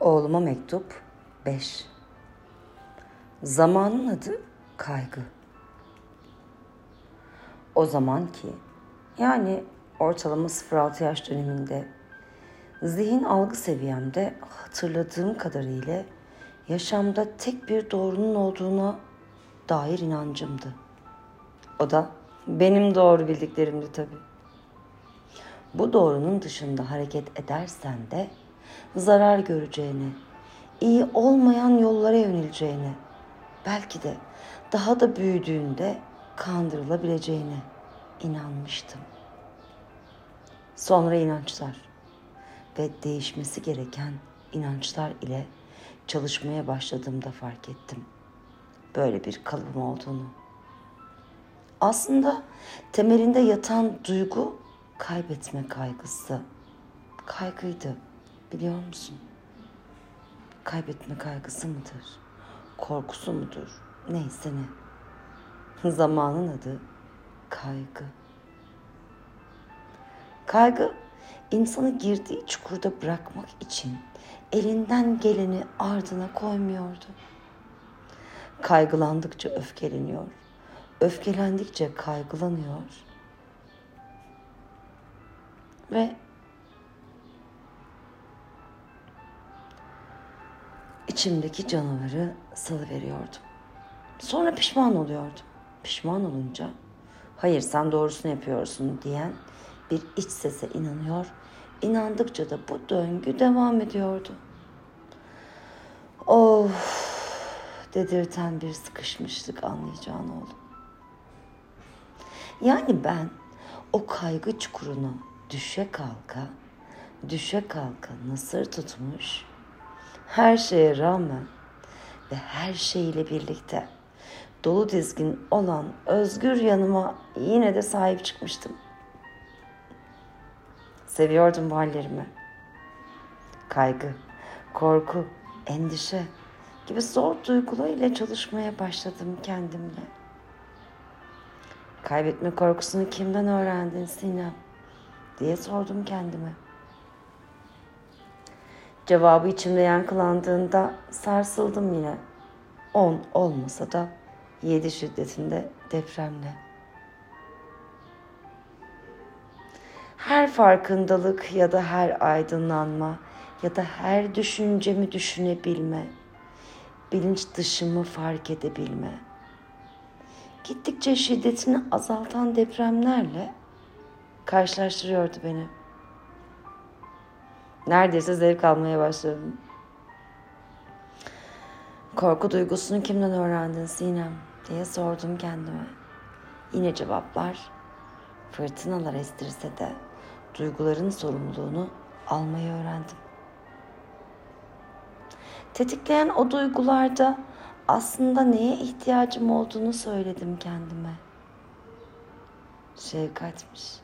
Oğluma mektup 5 Zamanın adı kaygı. O zaman ki yani ortalama 0-6 yaş döneminde zihin algı seviyemde hatırladığım kadarıyla yaşamda tek bir doğrunun olduğuna dair inancımdı. O da benim doğru bildiklerimdi tabii. Bu doğrunun dışında hareket edersen de zarar göreceğini, iyi olmayan yollara yöneleceğini, belki de daha da büyüdüğünde kandırılabileceğine inanmıştım. Sonra inançlar ve değişmesi gereken inançlar ile çalışmaya başladığımda fark ettim. Böyle bir kalıbım olduğunu. Aslında temelinde yatan duygu kaybetme kaygısı. Kaygıydı biliyor musun? Kaybetme kaygısı mıdır? Korkusu mudur? Neyse ne. Zamanın adı kaygı. Kaygı insanı girdiği çukurda bırakmak için elinden geleni ardına koymuyordu. Kaygılandıkça öfkeleniyor, öfkelendikçe kaygılanıyor ve içimdeki canavarı salıveriyordum. Sonra pişman oluyordum. Pişman olunca hayır sen doğrusunu yapıyorsun diyen bir iç sese inanıyor. İnandıkça da bu döngü devam ediyordu. Of dedirten bir sıkışmışlık anlayacağın oğlum. Yani ben o kaygı çukuruna düşe kalka, düşe kalka nasır tutmuş, her şeye rağmen ve her şeyle birlikte dolu dizgin olan özgür yanıma yine de sahip çıkmıştım. Seviyordum bu hallerimi. Kaygı, korku, endişe gibi zor duygularıyla çalışmaya başladım kendimle. Kaybetme korkusunu kimden öğrendin Sinem? diye sordum kendime. Cevabı içimde yankılandığında sarsıldım yine. On olmasa da yedi şiddetinde depremle. Her farkındalık ya da her aydınlanma ya da her düşüncemi düşünebilme, bilinç dışımı fark edebilme. Gittikçe şiddetini azaltan depremlerle karşılaştırıyordu beni. Neredeyse zevk almaya başladım. Korku duygusunu kimden öğrendin Sinem diye sordum kendime. Yine cevaplar fırtınalar estirse de duyguların sorumluluğunu almayı öğrendim. Tetikleyen o duygularda aslında neye ihtiyacım olduğunu söyledim kendime. Şefkatmiş.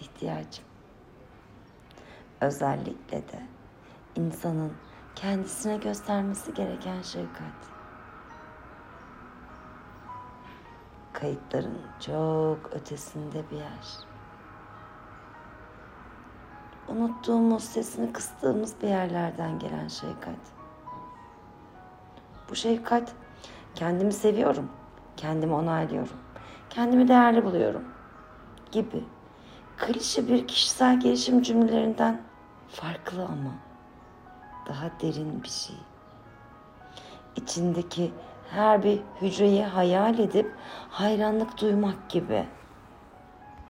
ihtiyacım. Özellikle de insanın kendisine göstermesi gereken şefkat. Kayıtların çok ötesinde bir yer. Unuttuğumuz, sesini kıstığımız bir yerlerden gelen şefkat. Bu şefkat kendimi seviyorum, kendimi onaylıyorum, kendimi değerli buluyorum gibi klişe bir kişisel gelişim cümlelerinden farklı ama daha derin bir şey. İçindeki her bir hücreyi hayal edip hayranlık duymak gibi